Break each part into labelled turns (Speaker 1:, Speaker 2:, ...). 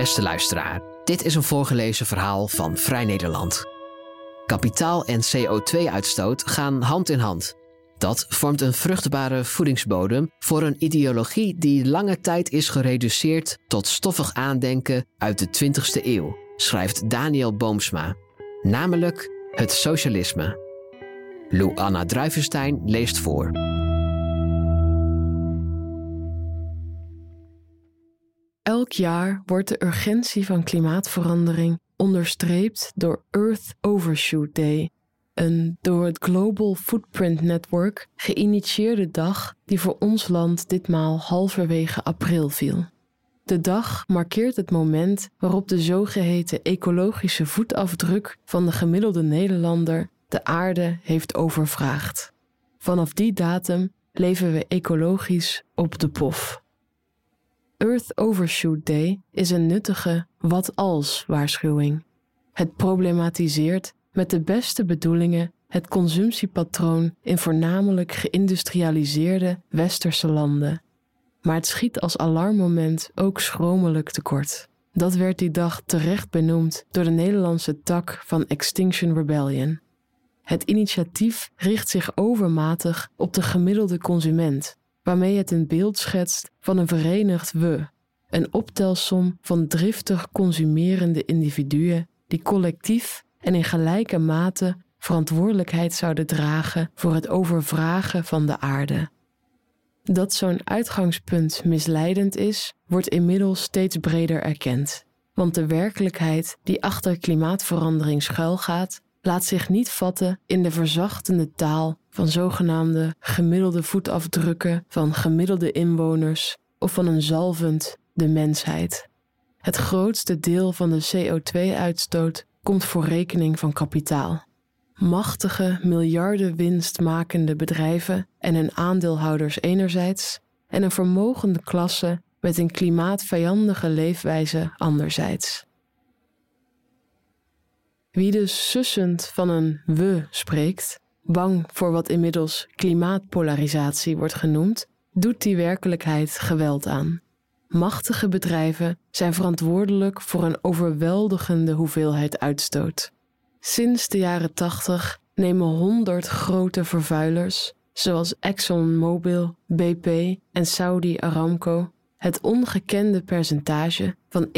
Speaker 1: Beste luisteraar, dit is een voorgelezen verhaal van Vrij Nederland. Kapitaal en CO2-uitstoot gaan hand in hand. Dat vormt een vruchtbare voedingsbodem voor een ideologie die lange tijd is gereduceerd tot stoffig aandenken uit de 20e eeuw, schrijft Daniel Boomsma. Namelijk het socialisme. Lou Anna Druivenstein leest voor.
Speaker 2: Elk jaar wordt de urgentie van klimaatverandering onderstreept door Earth Overshoot Day, een door het Global Footprint Network geïnitieerde dag die voor ons land ditmaal halverwege april viel. De dag markeert het moment waarop de zogeheten ecologische voetafdruk van de gemiddelde Nederlander de aarde heeft overvraagd. Vanaf die datum leven we ecologisch op de pof. Earth Overshoot Day is een nuttige wat-als waarschuwing. Het problematiseert met de beste bedoelingen het consumptiepatroon in voornamelijk geïndustrialiseerde westerse landen. Maar het schiet als alarmmoment ook schromelijk tekort. Dat werd die dag terecht benoemd door de Nederlandse tak van Extinction Rebellion. Het initiatief richt zich overmatig op de gemiddelde consument, waarmee het een beeld schetst van een verenigd we, een optelsom van driftig consumerende individuen die collectief en in gelijke mate verantwoordelijkheid zouden dragen voor het overvragen van de aarde. Dat zo'n uitgangspunt misleidend is, wordt inmiddels steeds breder erkend. Want de werkelijkheid die achter klimaatverandering schuilgaat, laat zich niet vatten in de verzachtende taal van zogenaamde gemiddelde voetafdrukken van gemiddelde inwoners of van een zalvend de mensheid. Het grootste deel van de CO2-uitstoot komt voor rekening van kapitaal. Machtige, miljarden winstmakende bedrijven en hun aandeelhouders enerzijds, en een vermogende klasse met een klimaatvijandige leefwijze anderzijds. Wie dus sussend van een we spreekt, bang voor wat inmiddels klimaatpolarisatie wordt genoemd, doet die werkelijkheid geweld aan. Machtige bedrijven zijn verantwoordelijk voor een overweldigende hoeveelheid uitstoot. Sinds de jaren 80 nemen 100 grote vervuilers, zoals ExxonMobil, BP en Saudi Aramco, het ongekende percentage van 71%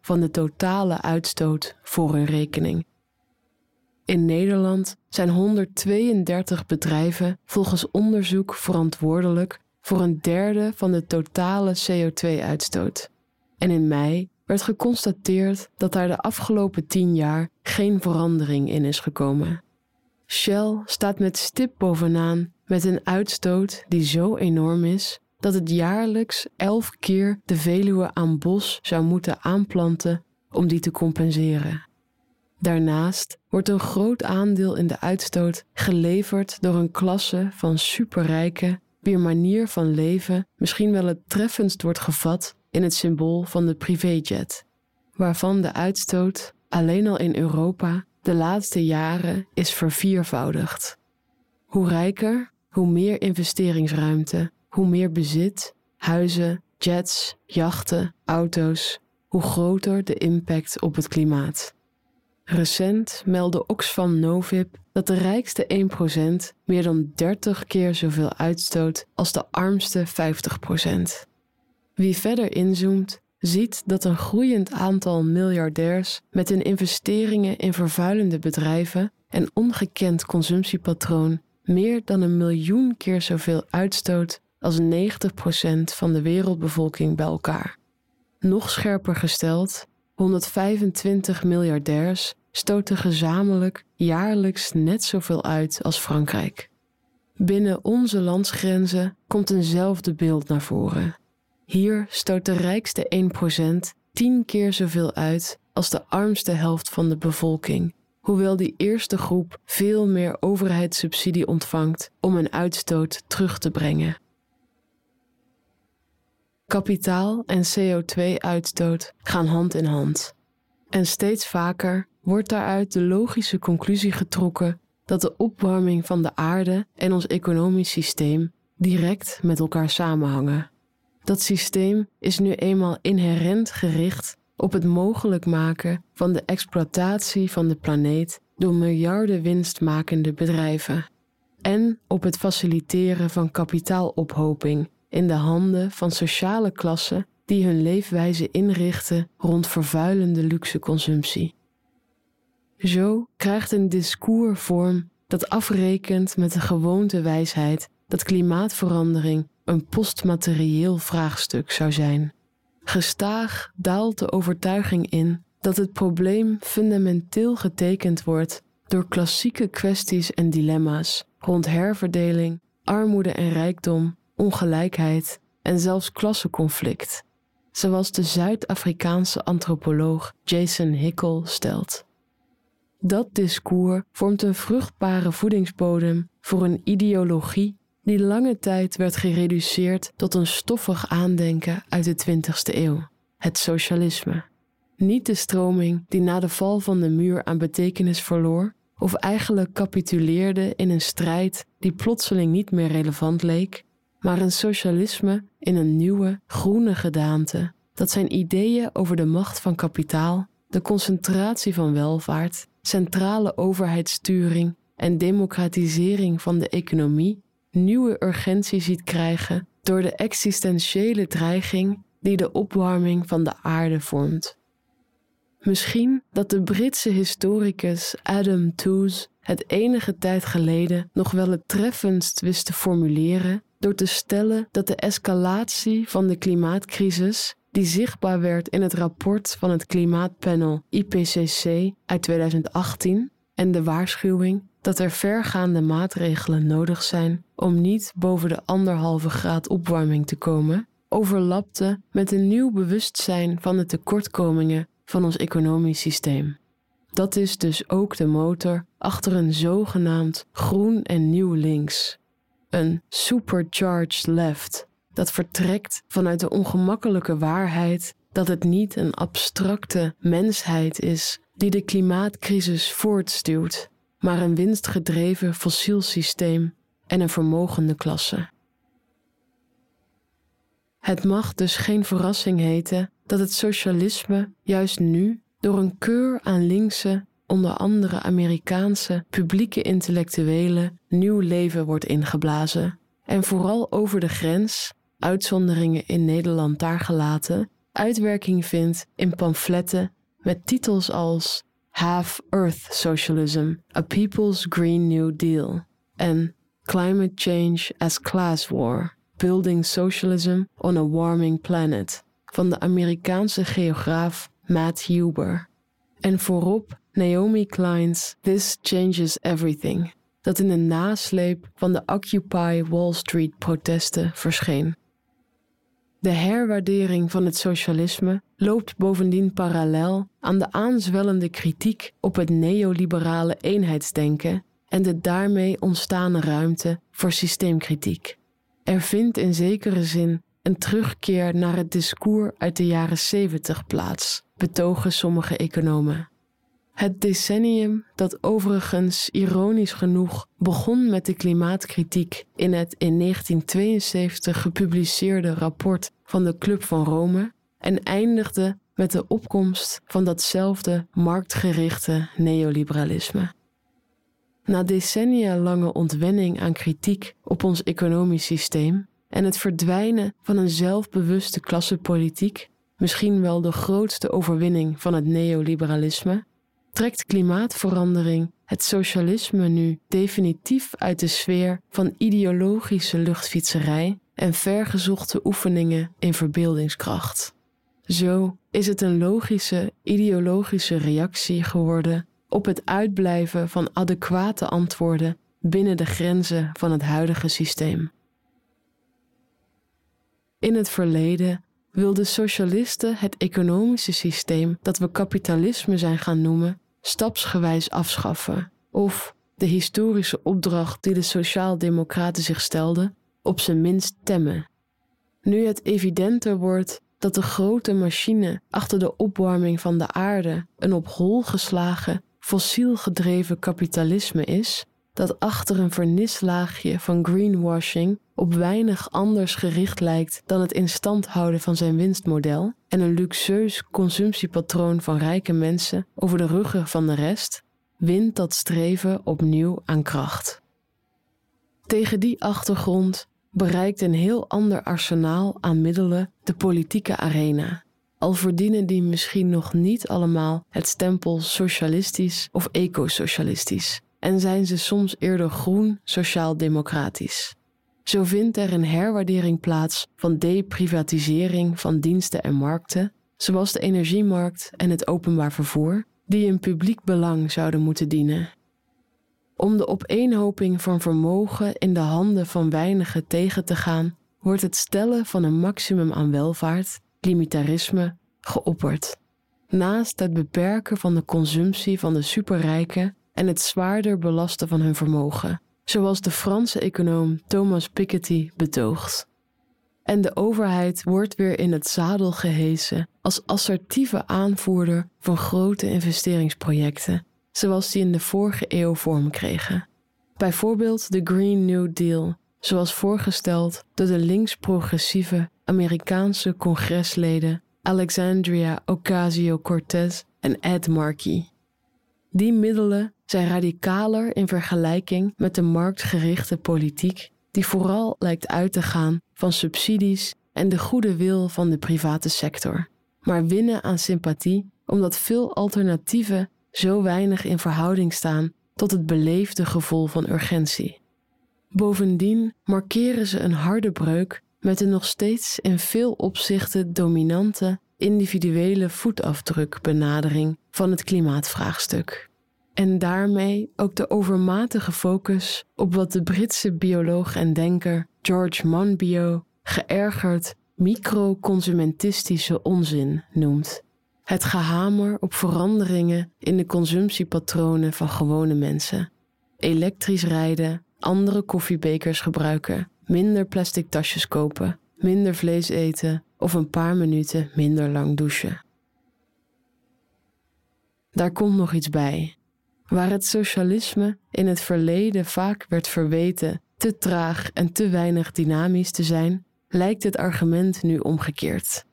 Speaker 2: van de totale uitstoot voor hun rekening. In Nederland zijn 132 bedrijven volgens onderzoek verantwoordelijk voor een derde van de totale CO2-uitstoot. En in mei werd geconstateerd dat daar de afgelopen 10 jaar geen verandering in is gekomen. Shell staat met stip bovenaan met een uitstoot die zo enorm is dat het jaarlijks elf keer de Veluwe aan bos zou moeten aanplanten om die te compenseren. Daarnaast wordt een groot aandeel in de uitstoot geleverd door een klasse van superrijke, wier manier van leven misschien wel het treffendst wordt gevat in het symbool van de privéjet, waarvan de uitstoot alleen al in Europa de laatste jaren is verviervoudigd. Hoe rijker, hoe meer investeringsruimte, hoe meer bezit, huizen, jets, jachten, auto's, hoe groter de impact op het klimaat. Recent meldde Oxfam Novib dat de rijkste 1% meer dan 30 keer zoveel uitstoot als de armste 50%. Wie verder inzoomt, ziet dat een groeiend aantal miljardairs met hun investeringen in vervuilende bedrijven en ongekend consumptiepatroon meer dan een miljoen keer zoveel uitstoot als 90% van de wereldbevolking bij elkaar. Nog scherper gesteld, 125 miljardairs stoten gezamenlijk jaarlijks net zoveel uit als Frankrijk. Binnen onze landsgrenzen komt eenzelfde beeld naar voren. Hier stoot de rijkste 1% tien keer zoveel uit als de armste helft van de bevolking, hoewel die eerste groep veel meer overheidssubsidie ontvangt om een uitstoot terug te brengen. Kapitaal en CO2-uitstoot gaan hand in hand. En steeds vaker wordt daaruit de logische conclusie getrokken dat de opwarming van de aarde en ons economisch systeem direct met elkaar samenhangen. Dat systeem is nu eenmaal inherent gericht op het mogelijk maken van de exploitatie van de planeet door miljarden winstmakende bedrijven en op het faciliteren van kapitaalophoping in de handen van sociale klassen die hun leefwijze inrichten rond vervuilende luxe consumptie. Zo krijgt een discours vorm dat afrekent met de gewoonte wijsheid dat klimaatverandering een postmaterieel vraagstuk zou zijn. Gestaag daalt de overtuiging in dat het probleem fundamenteel getekend wordt door klassieke kwesties en dilemma's rond herverdeling, armoede en rijkdom, ongelijkheid en zelfs klassenconflict, zoals de Zuid-Afrikaanse antropoloog Jason Hickel stelt. Dat discours vormt een vruchtbare voedingsbodem voor een ideologie die lange tijd werd gereduceerd tot een stoffig aandenken uit de 20e eeuw, het socialisme. Niet de stroming die na de val van de muur aan betekenis verloor, of eigenlijk capituleerde in een strijd die plotseling niet meer relevant leek, maar een socialisme in een nieuwe, groene gedaante, dat zijn ideeën over de macht van kapitaal, de concentratie van welvaart, centrale overheidssturing en democratisering van de economie nieuwe urgentie ziet krijgen door de existentiële dreiging die de opwarming van de aarde vormt. Misschien dat de Britse historicus Adam Tooze het enige tijd geleden nog wel het treffendst wist te formuleren door te stellen dat de escalatie van de klimaatcrisis, die zichtbaar werd in het rapport van het klimaatpanel IPCC uit 2018 en de waarschuwing dat er vergaande maatregelen nodig zijn om niet boven de anderhalve graad opwarming te komen, overlapte met een nieuw bewustzijn van de tekortkomingen van ons economisch systeem. Dat is dus ook de motor achter een zogenaamd groen en nieuw links. Een supercharged left dat vertrekt vanuit de ongemakkelijke waarheid dat het niet een abstracte mensheid is die de klimaatcrisis voortstuwt, maar een winstgedreven fossiel systeem en een vermogende klasse. Het mag dus geen verrassing heten dat het socialisme juist nu door een keur aan linkse, onder andere Amerikaanse publieke intellectuelen nieuw leven wordt ingeblazen en vooral over de grens, uitzonderingen in Nederland daar gelaten, uitwerking vindt in pamfletten met titels als Half Earth Socialism, A People's Green New Deal en Climate Change as Class War, Building Socialism on a Warming Planet van de Amerikaanse geograaf Matt Huber. En voorop Naomi Klein's This Changes Everything, dat in de nasleep van de Occupy Wall Street protesten verscheen. De herwaardering van het socialisme loopt bovendien parallel aan de aanzwellende kritiek op het neoliberale eenheidsdenken en de daarmee ontstane ruimte voor systeemkritiek. Er vindt in zekere zin een terugkeer naar het discours uit de jaren 70 plaats, betogen sommige economen. Het decennium dat overigens ironisch genoeg begon met de klimaatkritiek in het in 1972 gepubliceerde rapport van de Club van Rome en eindigde met de opkomst van datzelfde marktgerichte neoliberalisme. Na decennia lange ontwenning aan kritiek op ons economisch systeem en het verdwijnen van een zelfbewuste klassenpolitiek, misschien wel de grootste overwinning van het neoliberalisme, trekt klimaatverandering het socialisme nu definitief uit de sfeer van ideologische luchtfietserij en vergezochte oefeningen in verbeeldingskracht. Zo is het een logische ideologische reactie geworden op het uitblijven van adequate antwoorden binnen de grenzen van het huidige systeem. In het verleden wilden socialisten het economische systeem dat we kapitalisme zijn gaan noemen stapsgewijs afschaffen, of de historische opdracht die de sociaaldemocraten zich stelden, op zijn minst temmen. Nu het evidenter wordt dat de grote machine achter de opwarming van de aarde een op hol geslagen, fossiel gedreven kapitalisme is, dat achter een vernislaagje van greenwashing op weinig anders gericht lijkt dan het in stand houden van zijn winstmodel en een luxueus consumptiepatroon van rijke mensen over de ruggen van de rest, wint dat streven opnieuw aan kracht. Tegen die achtergrond bereikt een heel ander arsenaal aan middelen de politieke arena. Al verdienen die misschien nog niet allemaal het stempel socialistisch of ecosocialistisch en zijn ze soms eerder groen sociaal-democratisch. Zo vindt er een herwaardering plaats van deprivatisering van diensten en markten, zoals de energiemarkt en het openbaar vervoer, die een publiek belang zouden moeten dienen. Om de opeenhoping van vermogen in de handen van weinigen tegen te gaan, wordt het stellen van een maximum aan welvaart, limitarisme, geopperd. Naast het beperken van de consumptie van de superrijken en het zwaarder belasten van hun vermogen, zoals de Franse econoom Thomas Piketty betoogt. En de overheid wordt weer in het zadel gehesen als assertieve aanvoerder van grote investeringsprojecten, zoals die in de vorige eeuw vorm kregen. Bijvoorbeeld de Green New Deal, zoals voorgesteld door de links-progressieve Amerikaanse congresleden Alexandria Ocasio-Cortez en Ed Markey. Die middelen zijn radicaler in vergelijking met de marktgerichte politiek, die vooral lijkt uit te gaan van subsidies en de goede wil van de private sector, maar winnen aan sympathie omdat veel alternatieven zo weinig in verhouding staan tot het beleefde gevoel van urgentie. Bovendien markeren ze een harde breuk met de nog steeds in veel opzichten dominante individuele voetafdrukbenadering van het klimaatvraagstuk. En daarmee ook de overmatige focus op wat de Britse bioloog en denker George Monbiot geërgerd microconsumentistische onzin noemt. Het gehamer op veranderingen in de consumptiepatronen van gewone mensen. Elektrisch rijden, andere koffiebekers gebruiken, minder plastic tasjes kopen, minder vlees eten of een paar minuten minder lang douchen. Daar komt nog iets bij. Waar het socialisme in het verleden vaak werd verweten te traag en te weinig dynamisch te zijn, lijkt het argument nu omgekeerd.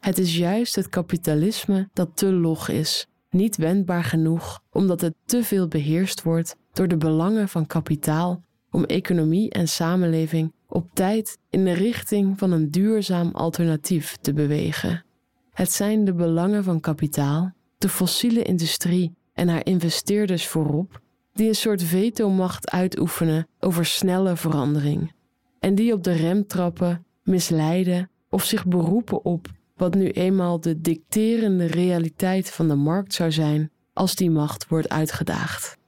Speaker 2: Het is juist het kapitalisme dat te log is, niet wendbaar genoeg omdat het te veel beheerst wordt door de belangen van kapitaal om economie en samenleving op tijd in de richting van een duurzaam alternatief te bewegen. Het zijn de belangen van kapitaal, de fossiele industrie en haar investeerders voorop, die een soort vetomacht uitoefenen over snelle verandering. En die op de rem trappen, misleiden of zich beroepen op wat nu eenmaal de dicterende realiteit van de markt zou zijn als die macht wordt uitgedaagd.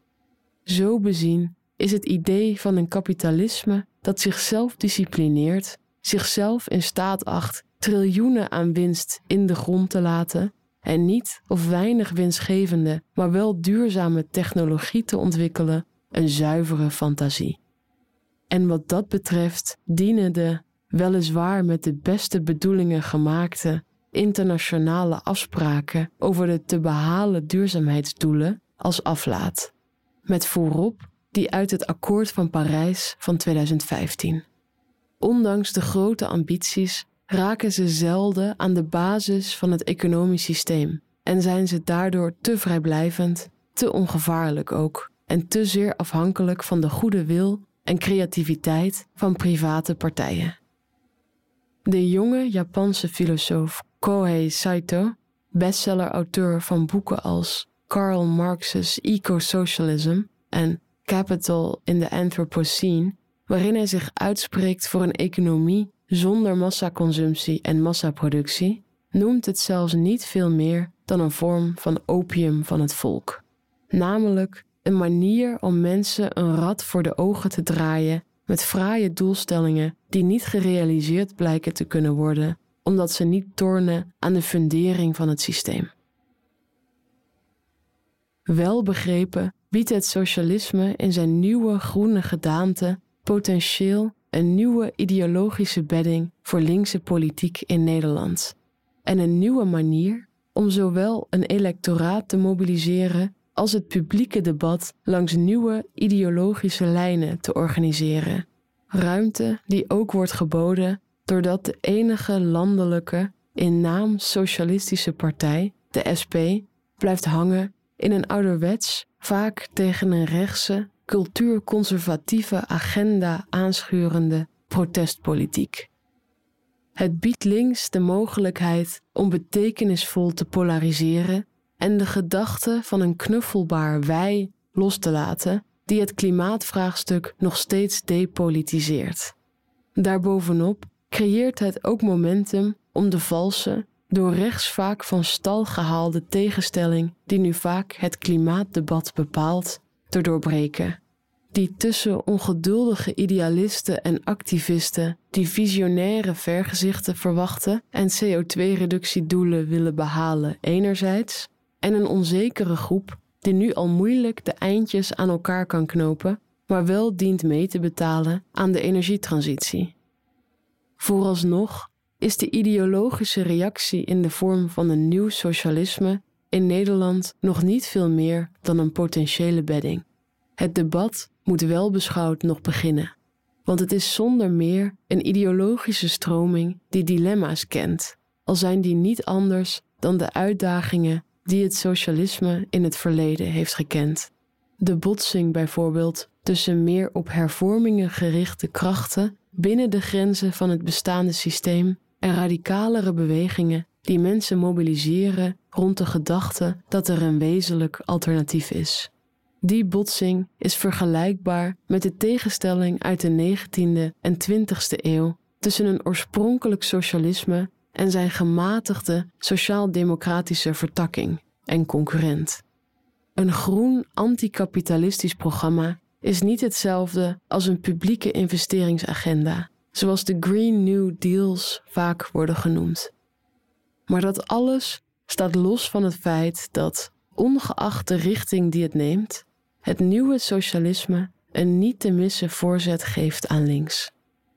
Speaker 2: Zo bezien is het idee van een kapitalisme dat zichzelf disciplineert, zichzelf in staat acht triljoenen aan winst in de grond te laten en niet of weinig winstgevende, maar wel duurzame technologie te ontwikkelen, een zuivere fantasie. En wat dat betreft dienen de, weliswaar met de beste bedoelingen gemaakte, internationale afspraken over de te behalen duurzaamheidsdoelen als aflaat, met voorop die uit het Akkoord van Parijs van 2015. Ondanks de grote ambities raken ze zelden aan de basis van het economisch systeem en zijn ze daardoor te vrijblijvend, te ongevaarlijk ook en te zeer afhankelijk van de goede wil en creativiteit van private partijen. De jonge Japanse filosoof Kohei Saito, bestseller-auteur van boeken als Karl Marx's Eco-Socialism en Capital in the Anthropocene, waarin hij zich uitspreekt voor een economie zonder massaconsumptie en massaproductie, noemt het zelfs niet veel meer dan een vorm van opium van het volk. Namelijk een manier om mensen een rad voor de ogen te draaien met fraaie doelstellingen die niet gerealiseerd blijken te kunnen worden, omdat ze niet tornen aan de fundering van het systeem. Wel begrepen biedt het socialisme in zijn nieuwe groene gedaante potentieel een nieuwe ideologische bedding voor linkse politiek in Nederland. En een nieuwe manier om zowel een electoraat te mobiliseren als het publieke debat langs nieuwe ideologische lijnen te organiseren, ruimte die ook wordt geboden doordat de enige landelijke in naam socialistische partij, de SP, blijft hangen in een ouderwets, vaak tegen een rechtse, cultuurconservatieve agenda aanschurende protestpolitiek. Het biedt links de mogelijkheid om betekenisvol te polariseren en de gedachte van een knuffelbaar wij los te laten, die het klimaatvraagstuk nog steeds depolitiseert. Daarbovenop creëert het ook momentum om de valse, door rechts vaak van stal gehaalde tegenstelling die nu vaak het klimaatdebat bepaalt, te doorbreken. Die tussen ongeduldige idealisten en activisten die visionaire vergezichten verwachten en CO2-reductiedoelen willen behalen enerzijds, en een onzekere groep die nu al moeilijk de eindjes aan elkaar kan knopen, maar wel dient mee te betalen aan de energietransitie. Vooralsnog is de ideologische reactie in de vorm van een nieuw socialisme in Nederland nog niet veel meer dan een potentiële bedding. Het debat moet wel beschouwd nog beginnen, want het is zonder meer een ideologische stroming die dilemma's kent, al zijn die niet anders dan de uitdagingen die het socialisme in het verleden heeft gekend. De botsing bijvoorbeeld tussen meer op hervormingen gerichte krachten binnen de grenzen van het bestaande systeem en radicalere bewegingen die mensen mobiliseren rond de gedachte dat er een wezenlijk alternatief is. Die botsing is vergelijkbaar met de tegenstelling uit de 19e en 20e eeuw tussen een oorspronkelijk socialisme en zijn gematigde sociaal-democratische vertakking en concurrent. Een groen anticapitalistisch programma is niet hetzelfde als een publieke investeringsagenda, zoals de Green New Deals vaak worden genoemd. Maar dat alles staat los van het feit dat, ongeacht de richting die het neemt, het nieuwe socialisme een niet te missen voorzet geeft aan links.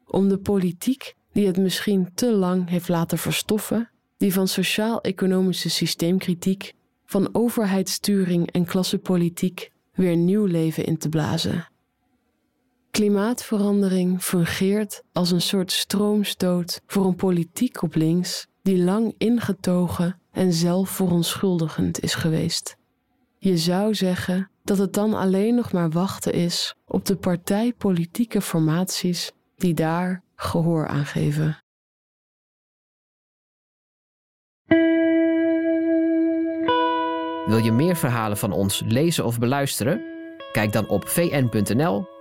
Speaker 2: Om de politiek die het misschien te lang heeft laten verstoffen, die van sociaal-economische systeemkritiek, van overheidssturing en klassepolitiek weer nieuw leven in te blazen. Klimaatverandering fungeert als een soort stroomstoot voor een politiek op links die lang ingetogen en zelfverontschuldigend is geweest. Je zou zeggen dat het dan alleen nog maar wachten is op de partijpolitieke formaties die daar gehoor aan geven.
Speaker 1: Wil je meer verhalen van ons lezen of beluisteren? Kijk dan op vn.nl